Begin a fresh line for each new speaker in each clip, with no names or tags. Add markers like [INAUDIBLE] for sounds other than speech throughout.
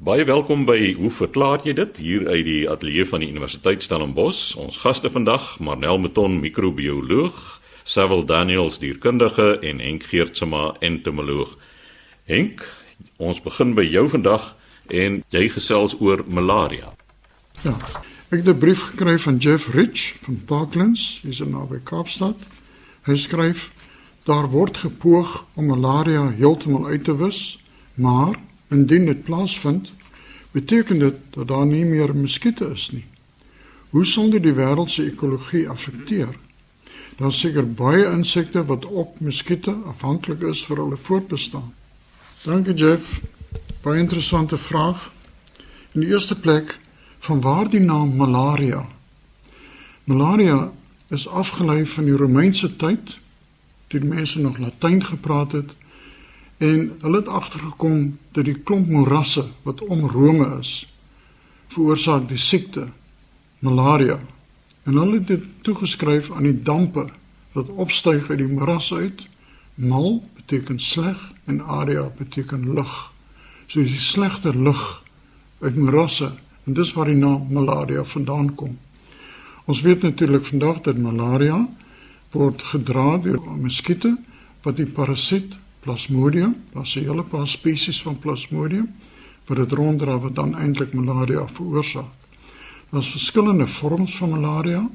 Baie welkom by Hoe verklaar jy dit hier uit die ateljee van die Universiteit Stellenbosch. Ons gaste vandag, Marnel Meton, microbioloog, Sewil Daniels, dierkundige en Henk Geertsma, entomoloog. Henk, ons begin by jou vandag en jy gesels oor malaria.
Ja. Ek het 'n brief gekry van Jeff Rich van Parklands, hy's in naby Kaapstad. Hy skryf: "Daar word gepoog om malaria heeltemal uit te wis, maar Indien dit plaasvind, beteken dit dat daar nie meer muskiete is nie. Hoe sal dit die wêreld se ekologie affekteer? Daar seker baie insekte wat op muskiete afhanklik is vir hulle voortbestaan. Dankie Jeff. Baie interessante vraag. In die eerste plek, van waar die naam malaria? Malaria is afgelei van die Romeinse tyd, toe die mense nog Latyn gepraat het En hulle het agtergekom dat die klomp morasse wat om Rome is veroorsaak die siekte malaria. En hulle het dit toegeskryf aan die dampe wat opstyg uit die morasse uit. Mal beteken sleg en aria beteken lug. So is die slegte lug uit morasse en dis waar die naam malaria vandaan kom. Ons weet natuurlik vandag dat malaria word gedra deur muskiete wat die parasiet Plasmodium, daar's 'n hele paar spesies van Plasmodium wat dit ronddra wat dan eintlik malaria veroorsaak. Daar's verskillende vorms van malaria.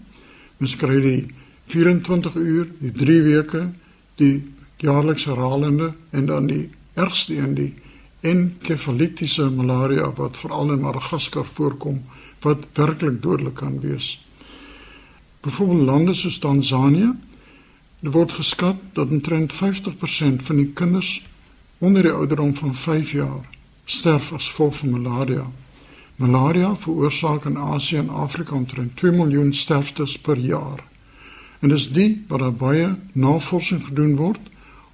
Mens kry die 24 uur, die 3 weke, die jaarliks herhalende en dan die ergste een die enkefalitiese malaria wat veral in Madagaskar voorkom wat werklik dodelik kan wees. Byvoorbeeld lande soos Tansanië Er word geskat dat omtrent 50% van die kinders onder die ouderdom van 5 jaar sterf as gevolg van malaria. Malaria veroorsaak in Asië en Afrika omtrent 2 miljoen sterftes per jaar. En dis die wat daar baie navorsing gedoen word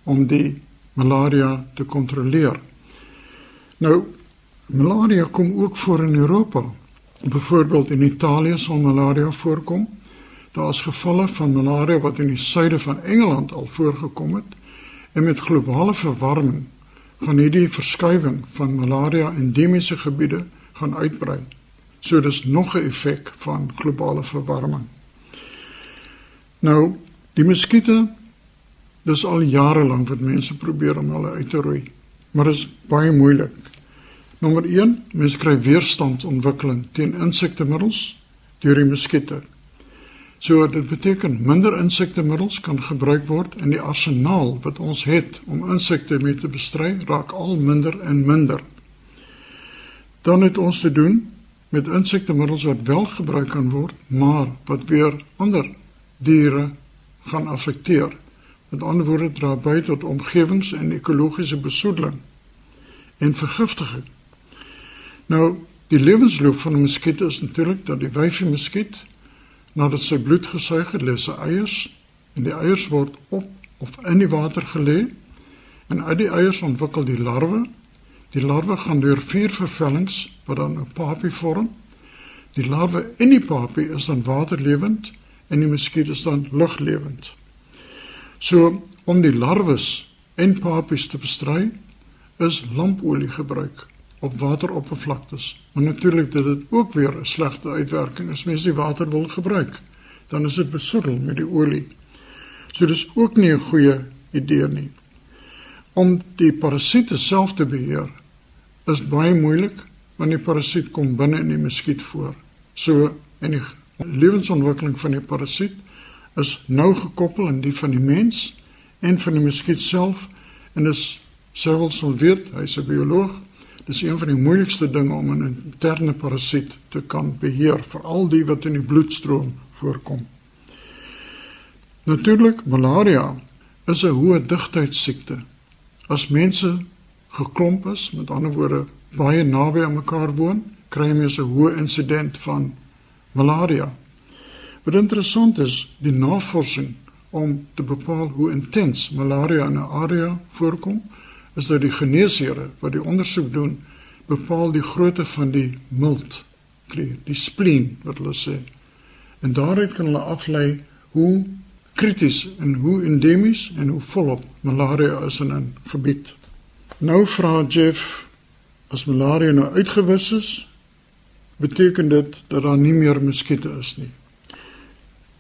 om die malaria te kontroleer. Nou malaria kom ook voor in Europa. Byvoorbeeld in Italië sal malaria voorkom Daar's gevalle van malaria wat in die suide van Engeland al voorgekom het en met globale verwarming gaan hierdie verskuiwing van malaria endemiese gebiede gaan uitbrei. So dis nog 'n effek van globale verwarming. Nou, die muskiete dis al jare lank wat mense probeer om hulle uit te roei, maar dit is baie moeilik. Nommer 1, mense kry weerstand ontwikkeling teen insektemiddels deur die muskiete. So dit beteken minder insektemiddels kan gebruik word in die arsenaal wat ons het om insekte mee te bestry raak al minder en minder. Dan het ons te doen met insektemiddels wat wel gebruik kan word, maar wat weer ander diere gaan affekteer. Met ander woorde dra by tot omgewings- en ekologiese besoedeling en vergiftiging. Nou, die lewensloop van 'n muskiet is natuurlik dat die wyfie muskiet nadat sy bloed gesuig het, lê sy eiers en die eiers word op of in die water gelê en uit die eiers ontwikkel die larwe. Die larwe gaan deur vier vervellings wat dan 'n papie vorm. Die larwe in die papie is dan waterlewend en die muskiet is dan luglewend. So om die larwes en papies te bestry is lampolie gebruik op wateroppervlaktes. Maar natuurlik dit het ook weer 'n slegte uitwerking as mens die water wil gebruik. Dan is dit besoedel met die olie. So dis ook nie 'n goeie idee nie. Om die parasiete self te beheer is baie moeilik want die parasiet kom binne in die muskiet voor. So en die lewensontwikkeling van die parasiet is nou gekoppel aan die van die mens en van die muskiet self en dis sou wel weet, hy's 'n bioloog Dis een van die moeilikste dinge om 'n interne parasiet te kan beheer, veral die wat in die bloedstroom voorkom. Natuurlik, malaria is 'n hoë digtheidssiekte. As mense geklomp is, met ander woorde baie naby aan mekaar woon, kry jy 'n hoë insident van malaria. Wat interessant is, die navorsing om te bepaal hoe intens malaria in 'n area voorkom, is dat die geneesere wat die ondersoek doen bepaal die grootte van die milt die spleen wat hulle sê en daaruit kan hulle aflei hoe krities en hoe endemies en hoe volop malaria is in 'n gebied nou vra Jeff as malaria nou uitgewis is, beteken dit dat daar nie meer muskiete is nie.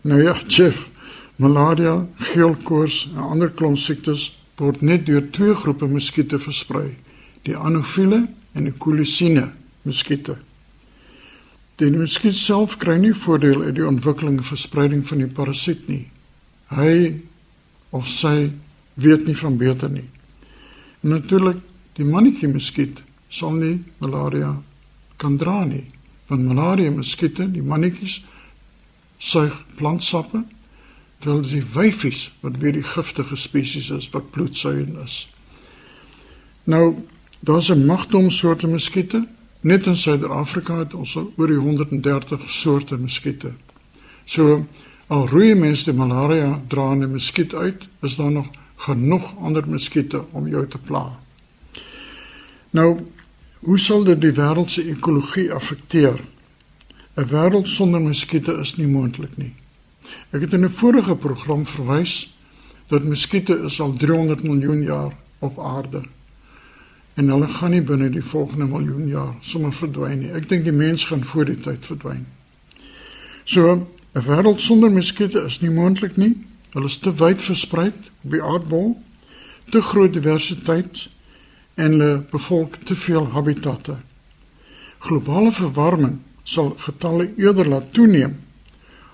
Nou ja, [LAUGHS] chef, malaria, geelkoors en ander klomp siektes word net deur twee groepe muskiete versprei, die anofiele en die kolisine muskiete. Die muskiet self kry nie voordeel uit die ontwikkeling en verspreiding van die parasiet nie. Hy of sy weet nie van beter nie. Natuurlik, die mannetjie muskiet sal nie malaria kan dra nie, want malaria muskiete, die mannetjies suig plantsappe terwyl die wyfies wat weer die giftige spesies is wat bloedsuigend is. Nou, daar's 'n magdom soorte muskiete. Net in Suid-Afrika het ons oor die 130 soorte muskiete. So al roei mense die malaria draande muskiet uit, is daar nog genoeg ander muskiete om jou te pla. Nou, hoe sal dit die wêreld se ekologie affekteer? 'n Wêreld sonder muskiete is nie moontlik nie. Ek het in 'n vorige program verwys dat muskiete is al 300 miljoen jaar op aarde. En hulle gaan nie binne die volgende miljoen jaar sommer verdwyn nie. Ek dink die mens gaan voor die tyd verdwyn. So, 'n wêreld sonder muskiete is nie moontlik nie. Hulle is te wyd versprei op die aardbol, te groot diversiteit en hulle bevolk te veel habitatte. Globale verwarming sal getalle eerder laat toeneem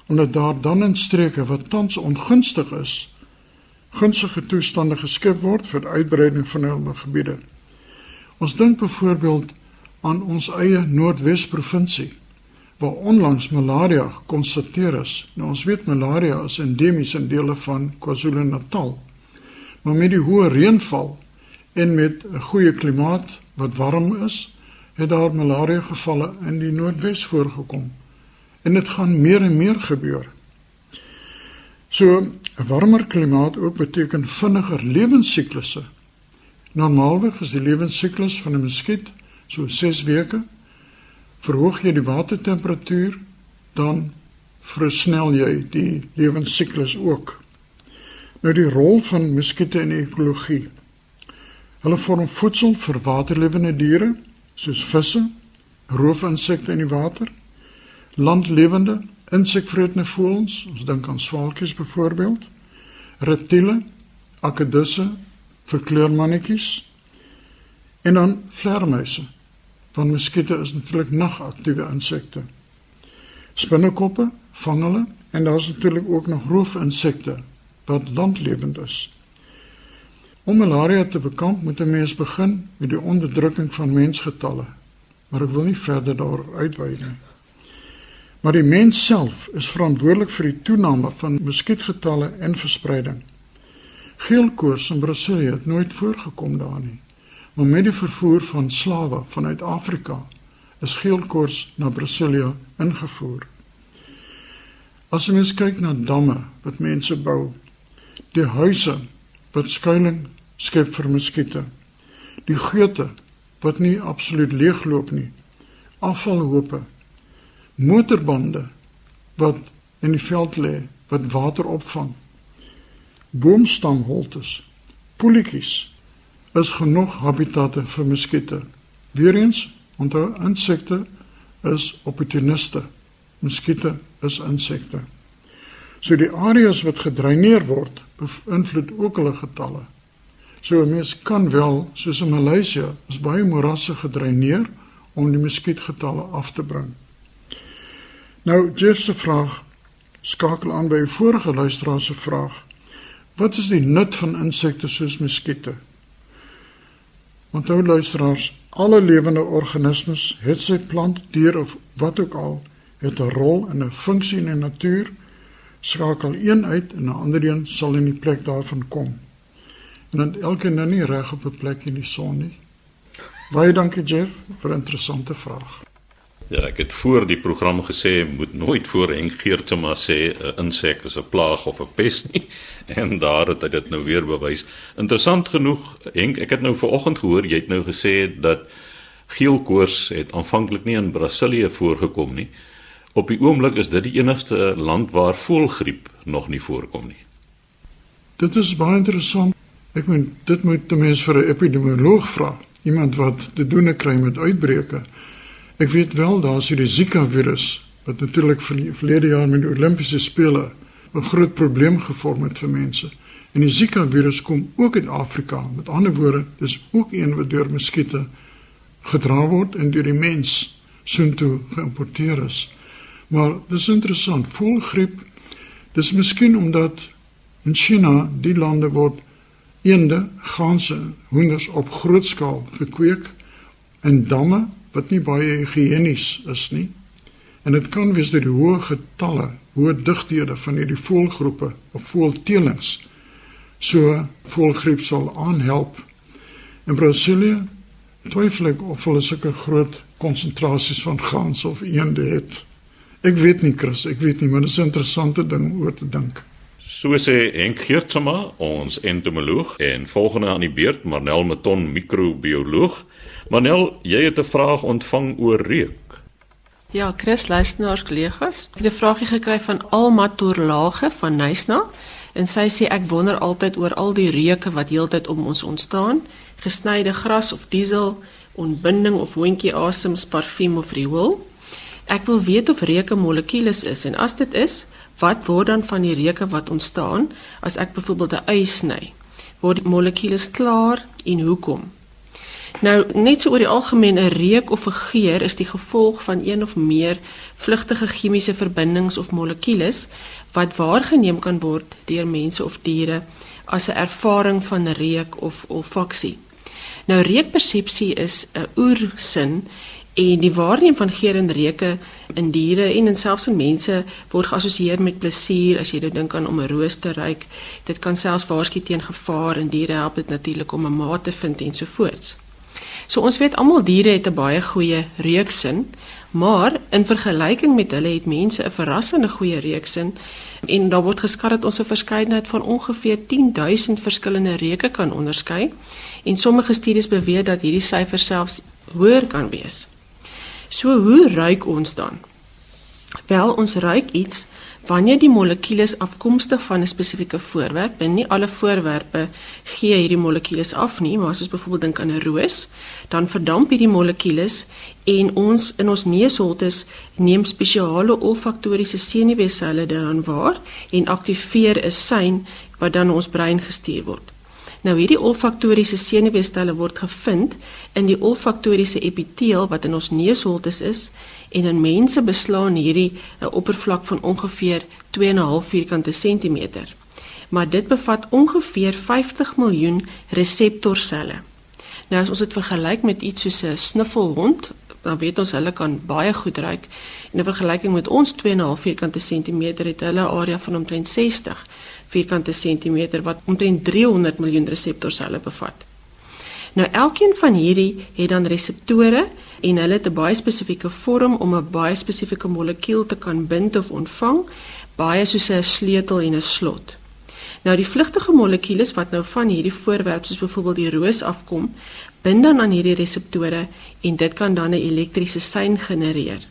omdat daar dan in streke wat tans ongunstig is, gunstige toestande geskep word vir uitbreiding van hulle gebiede. Ons dink byvoorbeeld aan ons eie Noordwes provinsie waar onlangs malaria gekonstateer is. Nou ons weet malaria is endemies in dele van KwaZulu-Natal. Maar met die hoë reënval en met 'n goeie klimaat wat warm is, het daar malaria gevalle in die Noordwes voorgekom. En dit gaan meer en meer gebeur. So 'n warmer klimaat ook beteken vinniger lewensiklusse. Normaalweg is die lewensiklus van 'n muskiet so 6 weke verhoog jy die watertemperatuur, dan versnel jy die lewensiklus ook. Nou die rol van muskiete in ekologie. Hulle vorm voedsel vir waterlewende diere soos visse, roofinsekte in die water, landlewende insekvretende voëls, ons dink aan swaalkies byvoorbeeld, reptiele, akedisse, verkleurmannetjies en dan vleermuise want muskiete is natuurlik nagaktiewe insekte. Spinnekoppe vang hulle en daar's natuurlik ook nog roofinsekte wat landlewend is. Om malaria te bekamp moet 'n mens begin met die onderdrukking van mensgetalle. Maar ek wil nie verder daar uitwy nie. Maar die mens self is verantwoordelik vir die toename van muskietgetalle en verspreiding. Geelkoors in Brasilië het nooit voorgekom daar nie. Maar met die vervoer van slawe vanuit Afrika is geelkoors na Brasilië ingevoer. As ons kyk na damme wat mense bou, die huise wat skuilings skep vir muskiete, die geute wat nie absoluut leegloop nie, afvalhope, motorbande wat in die veld lê wat water opvang, boomstamholtes, poeltjies is genoeg habitatte vir muskiete. Weereens, onthou insekte is opportuniste. Muskiete is insekte. So die areas wat gedreineer word, beïnvloed ook hulle getalle. So 'n mens kan wel, soos in Maleisië, is baie morasse gedreineer om die muskietgetalle af te bring. Nou Jeff se vraag skakel aan by 'n vorige luisteraar se vraag. Wat is die nut van insekte soos muskiete? Onthou luisteraars, alle lewende organismes, het sy plant, dier of wat ook al, het 'n rol en 'n funksie in die natuur. Skakel een uit en 'n ander een sal in die plek daarvan kom. En dan elke nou nie reg op 'n plek in die son nie. Baie dankie Jeff vir 'n interessante vraag.
Ja, ek het voor die program gesê moet nooit voor Henk Geertsma sê 'n insek is 'n plaag of 'n pes nie [LAUGHS] en daar het hy dit nou weer bewys. Interessant genoeg, Henk, ek het nou vanoggend gehoor jy het nou gesê dat geelkoors het aanvanklik nie in Brasilië voorgekom nie. Op die oomblik is dit die enigste land waar voëlgriep nog nie voorkom nie.
Dit is baie interessant. Ek meen dit moet ten minste vir 'n epidemioloog vra. iemand wat te doen kry met uitbreke. Ek weet wel daar's hierdie Zika virus wat natuurlik vir die verlede jaar met die Olimpiese spele 'n groot probleem gevorm het vir mense. En die Zika virus kom ook uit Afrika. Met ander woorde, dis ook een wat deur muskiete gedra word en deur die mens soontoe geïmporteer is. Maar dis interessant, voelgriep. Dis miskien omdat in China die lande word eende, ganse, hoenders op groot skaal gekweek in damme wat nie baie higienies is nie. En dit kan wees dat die hoë getalle, hoë digthede van hierdie voëlgroepe of voëltelings so voëlgriep sal aanhelp. In Brasilië twyfel ek of hulle sulke groot konsentrasies van ganse of eende het. Ek weet nie Chris, ek weet nie, maar dit is 'n interessante ding oor te dink.
So sê Henk Geertsma, ons entomoloog en volgende aan die beurt Marnel Meton, microbioloog. Marnel, jy het 'n vraag ontvang oor reuk.
Ja, Chris luisteraars kollegas, ek het 'n vraagie gekry van Alma Torlage van Nysna en sy sê ek wonder altyd oor al die reuke wat heeltyd om ons ontstaan, gesnyde gras of diesel, ontbinding of hondjie asems, parfuum of riool. Ek wil weet of reuke molekules is en as dit is, wat word dan van die reuke wat ontstaan as ek byvoorbeeld 'n ui sny? Word die molekules klaar en hoekom? Nou net so oor die algemeen 'n reuk of 'n geur is die gevolg van een of meer vlugtige chemiese verbindings of molekules wat waargeneem kan word deur mense of diere as 'n ervaring van reuk of olfaksie. Nou reukpersepsie is 'n oersin en die waarneming van geur en reuke in diere en in selfs in mense word geassosieer met plesier as jy nou dink aan om 'n roos te ruik. Dit kan selfs waarsku teen gevaar en diere help dit natuurlik om 'n maat te vind en so ons weet almal diere het 'n baie goeie reuksin, maar in vergelyking met hulle het mense 'n verrassende goeie reuksin en daar word geskat dat ons 'n verskeidenheid van ongeveer 10000 verskillende reuke kan onderskei en sommige studies beweer dat hierdie syfer selfs hoër kan wees. So hoe ruik ons dan? Wel, ons ruik iets wanneer die molekules afkomstig van 'n spesifieke voorwerp, en nie alle voorwerpe gee hierdie molekules af nie, maar as ons byvoorbeeld dink aan 'n roos, dan verdamp hierdie molekules en ons in ons neusholtes neem spesiale olfaktoriese senuweeselle daaraan waar en aktiveer 'n sein wat dan ons brein gestuur word. Nou hierdie olfaktoriese senuweestelle word gevind in die olfaktoriese epiteel wat in ons neusholtes is en in mense beslaan hierdie 'n uh, oppervlak van ongeveer 2.5 vierkante sentimeter. Maar dit bevat ongeveer 50 miljoen reseptorselle. Nou as ons dit vergelyk met iets soos 'n snuffelhond, dan weet ons hulle kan baie goed ruik. In vergelyking met ons 2.5 vierkante sentimeter het hulle 'n area van omtrent 60 vierkante sentimeter wat omtrent 300 miljoen reseptorselle bevat. Nou elkeen van hierdie het dan reseptore en hulle het 'n baie spesifieke vorm om 'n baie spesifieke molekuul te kan bind of ontvang, baie soos 'n sleutel en 'n slot. Nou die vlugtige molekules wat nou van hierdie voorwerp soos byvoorbeeld die roos afkom, bind dan aan hierdie reseptore en dit kan dan 'n elektriese sein genereer.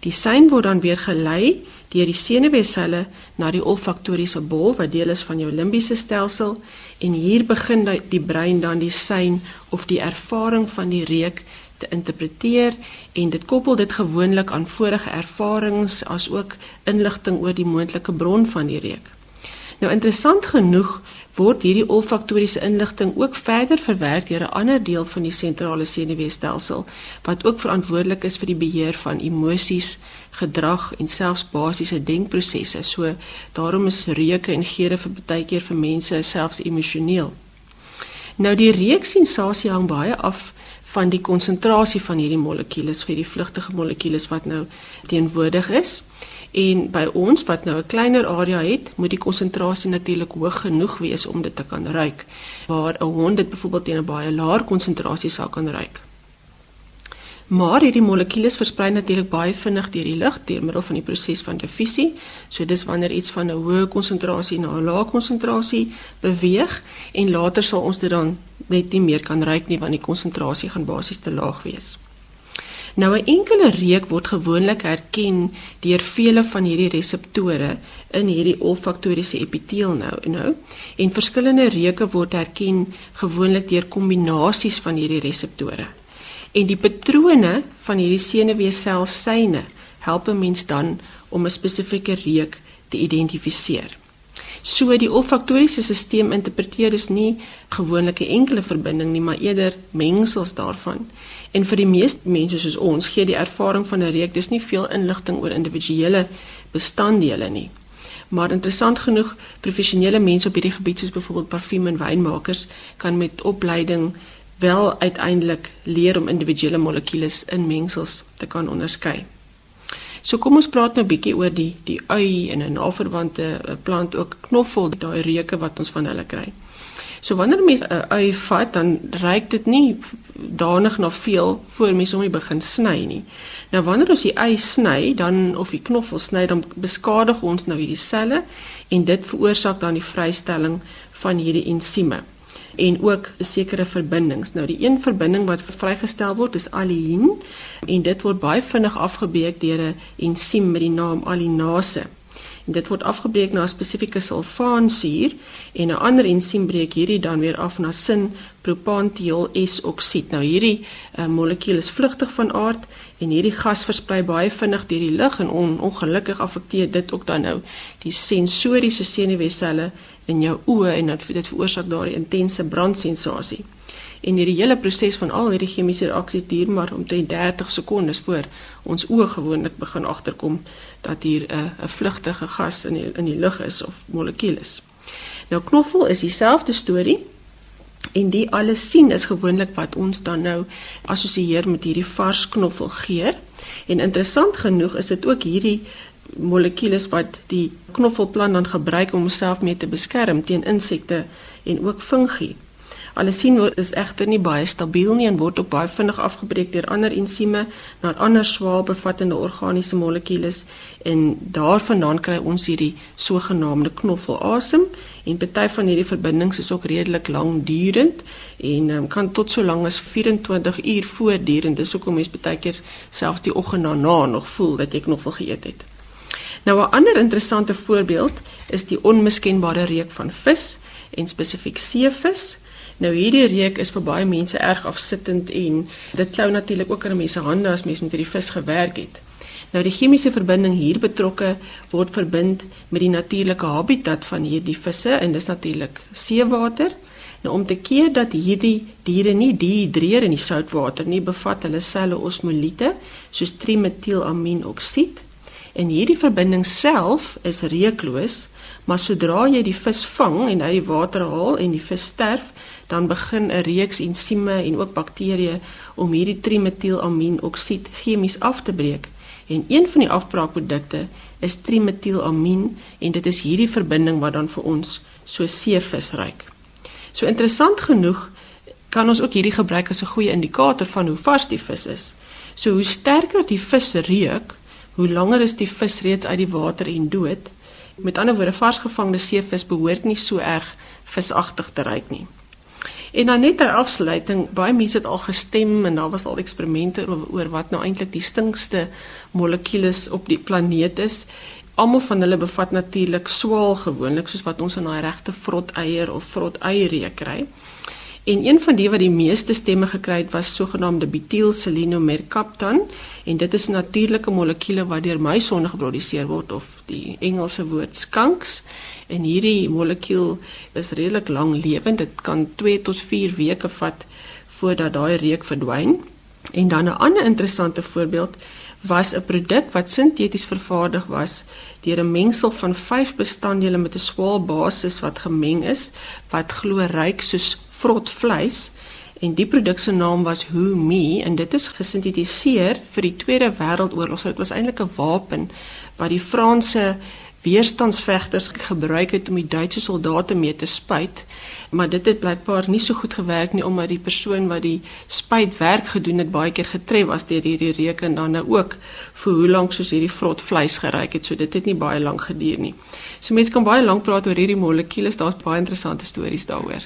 Die sein word dan weer gelei deur die senuweeselle na die olfaktoriese bol wat deel is van jou limbiese stelsel en hier begin die brein dan die sein of die ervaring van die reuk te interpreteer en dit koppel dit gewoonlik aan vorige ervarings as ook inligting oor die moontlike bron van die reuk. Nou interessant genoeg word hierdie olfaktoriese inligting ook verder verwerk deur 'n ander deel van die sentrale senuweestelsel wat ook verantwoordelik is vir die beheer van emosies, gedrag en selfs basiese denkprosesse. So daarom is reuke en geure vir baie keer vir mense selfs emosioneel. Nou die reuksensasie hang baie af van die konsentrasie van hierdie molekules vir die vlugtige molekules wat nou teenwoordig is. En by ons wat nou 'n kleiner area het, moet die konsentrasie natuurlik hoog genoeg wees om dit te kan ruik. Waar 'n hond dit byvoorbeeld teen 'n baie laer konsentrasie sal kan ruik. Maar hierdie molekules versprei natuurlik baie vinnig deur die lug deur middel van die proses van diffusie. So dis wanneer iets van 'n hoë konsentrasie na 'n lae konsentrasie beweeg en later sal ons dit dan net nie meer kan ruik nie want die konsentrasie gaan basies te laag wees. Nou 'n enkele reuk word gewoonlik herken deur vele van hierdie reseptore in hierdie olfaktoriese epiteel nou nou en verskillende reuke word herken gewoonlik deur kombinasies van hierdie reseptore. En die patrone van hierdie senuweeselsyne help 'n mens dan om 'n spesifieke reuk te identifiseer. So die olfaktoriese stelsel interpreteer is nie gewoonlik 'n enkele verbinding nie, maar eerder mengsels daarvan. En vir die meeste mense soos ons gee die ervaring van 'n reuk dis nie veel inligting oor individuele bestanddele nie. Maar interessant genoeg, professionele mense op hierdie gebied soos byvoorbeeld parfuum en wynmakers kan met opleiding wel uiteindelik leer om individuele molekules in mengsels te kan onderskei. So kom ons praat nou 'n bietjie oor die die ui en 'n naverwante plant ook knoffel, daai reuke wat ons van hulle kry. So wanneer mense 'n ui vat, dan ruik dit nie danig na veel voor mense hom begin sny nie. Nou wanneer ons die ui sny, dan of die knoffel sny, dan beskadig ons nou hierdie selle en dit veroorsaak dan die vrystelling van hierdie ensieme en ook sekere verbindings. Nou die een verbinding wat vrygestel word is alliin en dit word baie vinnig afgebreek deur 'n ensiem met die naam allinase. En dit word afgebreek na 'n spesifieke sulfaansuur en 'n ander ensiem breek hierdie dan weer af na sin propantiol S-oksied. Nou hierdie uh, molekuul is vlugtig van aard en hierdie gas versprei baie vinnig deur die lug en on, ongelukkig affekteer dit ook dan nou die sensoriese senuweeselle in jou oë en dit dit veroorsaak daardie intense brandsensasie. En hierdie hele proses van al hierdie chemiese reaksies duur maar omtrent 30 sekondes voor ons oë gewoonlik begin agterkom dat hier 'n 'n vlugtige gas in die, in die lug is of molekuul is. Nou knoffel is dieselfde storie en die alles sien is gewoonlik wat ons dan nou assosieer met hierdie vars knoffelgeur. En interessant genoeg is dit ook hierdie molekules wat die knoffelplant dan gebruik om homself mee te beskerm teen insekte en ook fungi. Alesien is egter nie baie stabiel nie en word ook baie vinnig afgebreek deur ander ensieme na ander swaalbevattende organiese molekules en daarvandaan kry ons hierdie sogenaamde knoffelasem en party van hierdie verbindings is ook redelik lankdurend en um, kan tot so lank as 24 uur voortduur en dis hoekom mens baie keer selfs die oggend daarna nog voel dat jy knoffel geëet het. Nou 'n ander interessante voorbeeld is die onmiskenbare reuk van vis en spesifiek seevis. Nou hierdie reuk is vir baie mense erg afsittend en dit klou natuurlik ook aan mense hande as mens met hierdie vis gewerk het. Nou die chemiese verbinding hier betrokke word verbind met die natuurlike habitat van hierdie visse en dis natuurlik seewater. Nou om te keer dat hierdie diere nie dehidreer in die soutwater nie, bevat hulle selle osmoliete soos trimetilaminoksied En hierdie verbinding self is reukloos, maar sodra jy die vis vang en uit die water haal en die vis sterf, dan begin 'n reeks ensieme en ook bakterieë om hierdie trimetilaminoksied chemies af te breek. En een van die afbraakprodukte is trimetilamin en dit is hierdie verbinding wat dan vir ons so seevis ruik. So interessant genoeg kan ons ook hierdie gebruik as 'n goeie indikator van hoe vars die vis is. So hoe sterker die vis reuk, hoe langer is die vis reeds uit die water en dood. Met ander woorde, varsgevangde seevis behoort nie so erg visagtig te ruik nie. En dan net ter afsluiting, baie mense het al gestem en daar was al eksperimente oor, oor wat nou eintlik die stinkste molekules op die planeet is. Almal van hulle bevat natuurlik swaal gewoonlik soos wat ons in daai regte vrot eier of vrot eiereek kry. En een van die wat die meeste stemme gekry het was sogenaamde butylselenomercaptan en dit is 'n natuurlike molekuule wat deur muisonde geproduseer word of die Engelse woord skunks en hierdie molekuul is redelik langlewend dit kan 2 tot 4 weke vat voordat daai reuk verdwyn. En dan 'n ander interessante voorbeeld was 'n produk wat sinteties vervaardig was deur 'n mengsel van 5 bestanddele met 'n swaal basis wat gemeng is wat glo ryk soos vrot vleis en die produk se naam was Who Me en dit is gesintetiseer vir die Tweede Wêreldoorlog. So dit was eintlik 'n wapen wat die Franse weerstandsvegters gebruik het om die Duitse soldate mee te spuit. Maar dit het blykbaar nie so goed gewerk nie omdat die persoon wat die spuitwerk gedoen het baie keer getref was deur hierdie reuk en dan nou ook vir hoe lank soos hierdie vrot vleis geruik het. So dit het nie baie lank geduur nie. So mense kan baie lank praat oor hierdie molekules. Daar's baie interessante stories daaroor.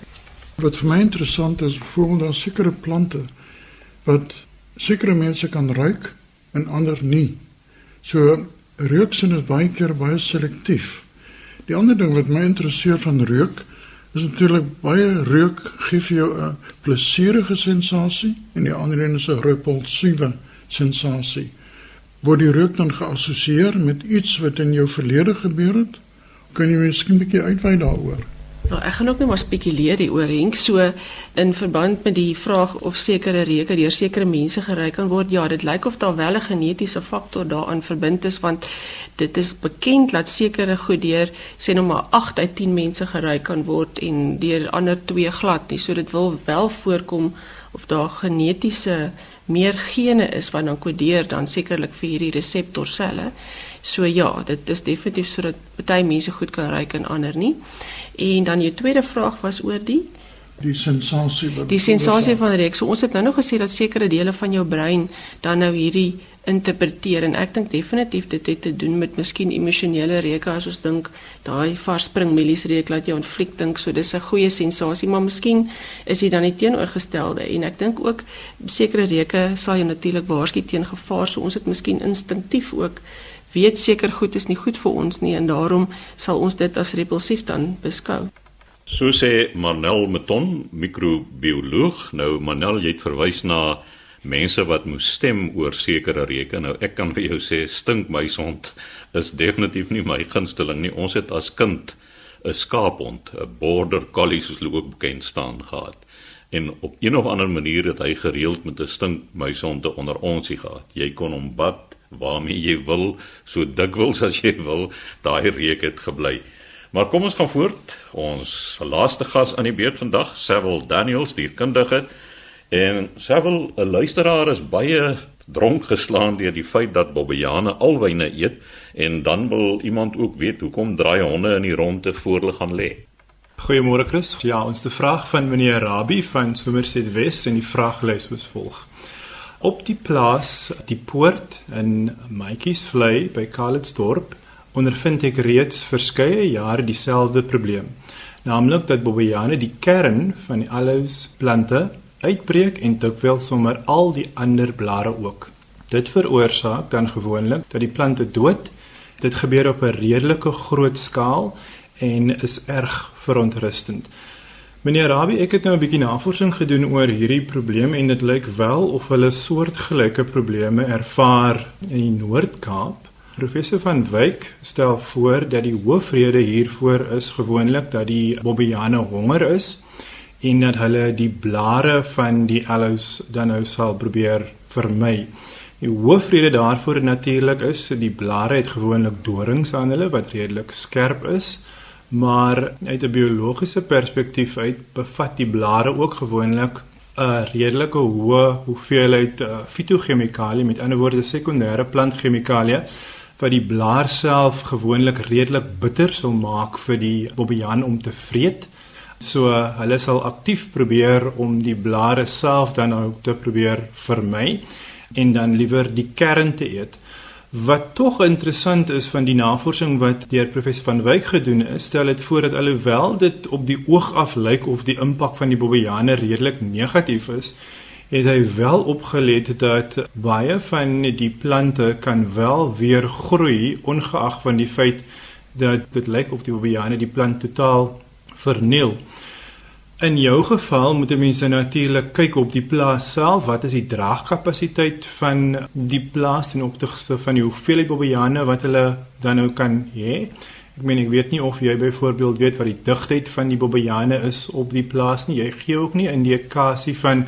Wat vir my interessant is, byvoorbeeld daar sekere plante wat sekere mense kan ruik en ander nie. So reuksin is baie keer baie selektief. Die ander ding wat my interesseer van reuk is natuurlik baie reuk gee vir jou 'n plesierige sensasie en die ander een is 'n repulsiewe sensasie. Word die reuk dan geassosieer met iets wat in jou verlede gebeur het? Kan jy miskien 'n bietjie uitwy daaroor?
Nou, ek gaan ook net maar spekuleer hieroor Henk so in verband met die vraag of sekere reuke deur sekere mense geruik kan word. Ja, dit lyk of daar wel 'n genetiese faktor daaraan verbind is want dit is bekend dat sekere goed deur sê nou maar 8 uit 10 mense geruik kan word en deur ander twee glad nie. So dit wil wel voorkom of daar genetiese meer gene is wat dan kodeer dan sekerlik vir hierdie reseptorselle. So ja, dit is definitief sodat party mense goed kan ruik en ander nie. En dan jou tweede vraag was oor die
die sensasie wat
die sensasie van reuk. So ons het nou nog gesê dat sekere dele van jou brein dan nou hierdie interpreteer en ek dink definitief dit het te doen met miskien emosionele reuke as ons dink daai vars springmielies reuk laat jou ontfliek dink so dis 'n goeie sensasie maar miskien is dit dan die teenoorgestelde en ek dink ook sekere reuke sal jou natuurlik waarsku teen gevaar so ons het miskien instinktief ook weet seker goed is nie goed vir ons nie en daarom sal ons dit as repulsief dan beskou.
So sê Manel Meton, microbioloog. Nou Manel, jy het verwys na mense wat moes stem oor sekere reuke. Nou ek kan vir jou sê stinkmuishond is definitief nie my gunsteling nie. Ons het as kind 'n skaaphond, 'n border collie soos hulle ook bekend staan gehad. En op een of ander manier het hy gereeld met 'n stinkmuishond onder ons gehad. Jy kon hom bad waarmee jy wil, so dikwels as jy wil, daai reuk het gebly. Maar kom ons gaan voort. Ons laaste gas aan die beurt vandag, Sewil Daniels, die kundige. En Sewil, 'n luisteraar is baie dronk geslaan deur die feit dat Bobbejane alwyne eet en dan wil iemand ook weet hoekom draai honde in die ronde voor hulle gaan lê.
Goeiemôre Chris. Ja, ons te vraag van meneer Rabbi van Somerset West en die vraag lê soos volg op die plaas die poort in Maatjiesvlei by Karlitsdorp ondervind ek reeds verskeie jare dieselfde probleem. Naamlik dat bobbejane die kern van die aloes plante uitbreek en dikwels sommer al die ander blare ook. Dit veroorsaak dan gewoonlik dat die plante dood. Dit gebeur op 'n redelike groot skaal en is erg verontrustend. Meneer Rabbi, ek het nou 'n bietjie navorsing gedoen oor hierdie probleem en dit lyk wel of hulle soortgelyke probleme ervaar in die Noord-Kaap. Professor van Wyk stel voor dat die hoofrede hiervoor is gewoonlik dat die bobbejane honger is en dat hulle die blare van die aloes dan nou sal probeer vermy. Die hoofrede daarvoor natuurlik is die blare het gewoonlik dorings aan hulle wat redelik skerp is maar uit 'n biologiese perspektief uit bevat die blare ook gewoonlik 'n redelike hoë hoeveelheid uh, fitochemikalieë, met ander woorde sekondêre plantchemikalieë wat die blaar self gewoonlik redelik bitter sal maak vir die bobbejaan om te vreet. So hulle sal aktief probeer om die blare self dan nou te probeer vermy en dan liewer die kern te eet. Wat tog interessant is van die navorsing wat deur professor van Wyk gedoen is, stel dit voor dat alhoewel dit op die oog af lyk of die impak van die bobbejane redelik negatief is, het hy wel opgelet dat baie van die plante kan wel weer groei ongeag van die feit dat dit lyk of die bobbejane die plant totaal verniel. In jou geval moet 'n mens natuurlik kyk op die plaas self, wat is die draagkapasiteit van die plaas ten opsigte van die hoeveelheid bobbejane wat hulle dan nou kan hê. Ek meen ek weet nie of jy byvoorbeeld weet wat die digtheid van die bobbejane is op die plaas nie. Jy gee ook nie indikasie van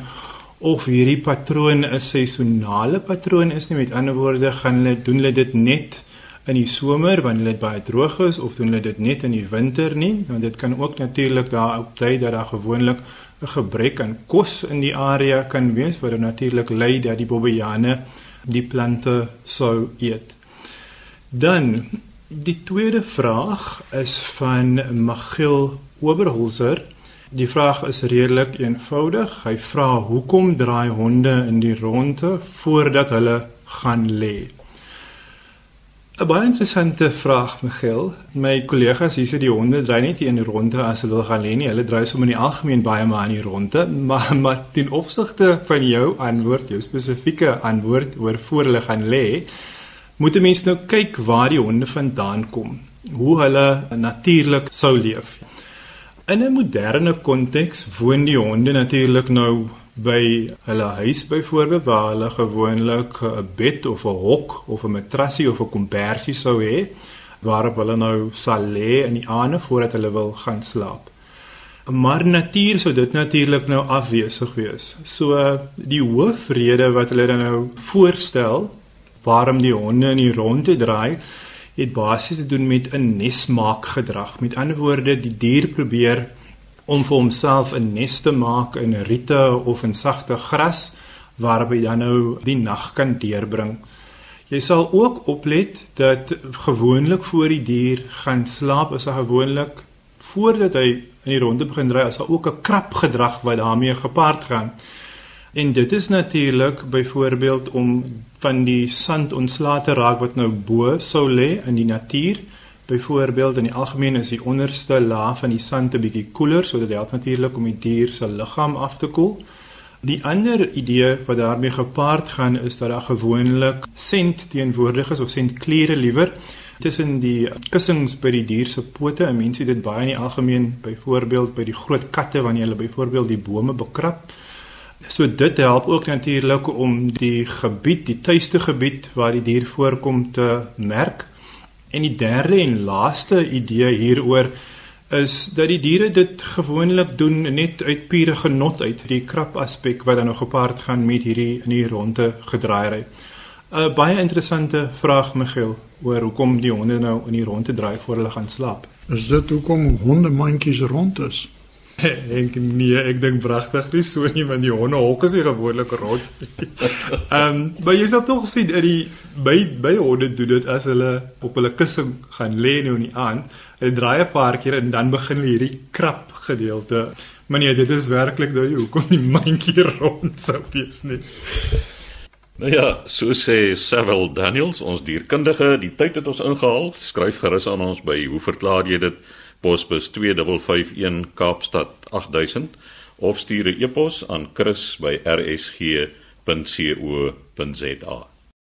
of hierdie patroon 'n seisonale patroon is nie. Met ander woorde, gaan hulle doen hulle dit net in die somer wanneer dit baie droog is of doen hulle dit net in die winter nie want dit kan ook natuurlik daar op tyd dat daar gewoonlik 'n gebrek aan kos in die area kan wees wat natuurlik lei dat die bobbejane die plante sou eet. Dan die tweede vraag is van Magil Oberholzer. Die vraag is redelik eenvoudig. Hy vra hoekom draai honde in die ronde voordat hulle gaan lê? 'n Baie interessante vraag, Miguel. My kollegas hier sê die honde dry net in ronde as hulle wil gaan lê nie. Hulle dry sommer in die algemeen baie maar in die ronde, [LAUGHS] maar maar ten opsigte van jou antwoord, jou spesifieke antwoord oor voor hulle gaan lê, moet 'n mens nou kyk waar die honde vandaan kom, hoe hulle natuurlik sou leef. In 'n moderne konteks woon die honde natuurlik nou by hulle huis byvoorbeeld waar hulle gewoonlik 'n bed of 'n hok of 'n matrasie of 'n kombersie sou hê waarop hulle nou sal lê in die aande voordat hulle wil gaan slaap. Maar natuur sou dit natuurlik nou afwesig wees. So die hoofrede wat hulle dan nou voorstel waarom die honde in die ronde draai, het basies te doen met 'n nesmaak gedrag. Met ander woorde, die dier probeer om vir homself 'n nes te maak in riete of in sagte gras waarop hy dan nou die nag kan deurbring. Jy sal ook oplet dat gewoonlik voor die dier gaan slaap is hy gewoonlik voordat hy in die ronde begin ry as hy ook 'n krap gedrag wat daarmee gepaard gaan. En dit is natuurlik byvoorbeeld om van die sand ontslae te raak wat nou bo sou lê in die natuur. Byvoorbeeld in die algemeen is die onderste laag van die sand 'n bietjie koeler sodat dit natuurlik om die dier se liggaam af te koel. Die ander idee wat daarmee gepaard gaan is dat daar gewoonlik sent teenwoordig is of sentkliere liewer tussen die kussings by die dier se pote. Mense het dit baie in die algemeen byvoorbeeld by die groot katte wanneer hulle byvoorbeeld die bome bekrap. So dit help ook natuurlik om die gebied, die tuiste gebied waar die dier voorkom te merk. En die derde en laaste idee hieroor is dat die diere dit gewoonlik doen net uit pure genot uit die krap aspek wat dan nog gepaard gaan met hierdie in die ronde gedraaiery. 'n Baie interessante vraag Michiel oor hoekom die honde nou in die ronde draai voor hulle gaan slaap.
Is dit hoekom hondemandjies rond is? [LAUGHS]
ek nee, ek dink pragtig nie so nie want die honde hok is gewoonlik rond. [LAUGHS] Ehm, um, maar jy sal tog sien dat die by by honde doen dit as hulle op hulle kussing gaan lê nou in die aand. Hulle draai 'n paar keer en dan begin hulle hierdie krap gedeelte. Maar nee, dit is werklik nou hoekom die mandjie [LAUGHS] rond sou wees nie.
Nou ja, so sê Sewil Daniels, ons dierkundige, die tyd het ons ingehaal. Skryf gerus aan ons by hoe verklaar jy dit? Posbus 2551 Kaapstad 8000 of stuur 'n e-pos aan chris@rsg.co.za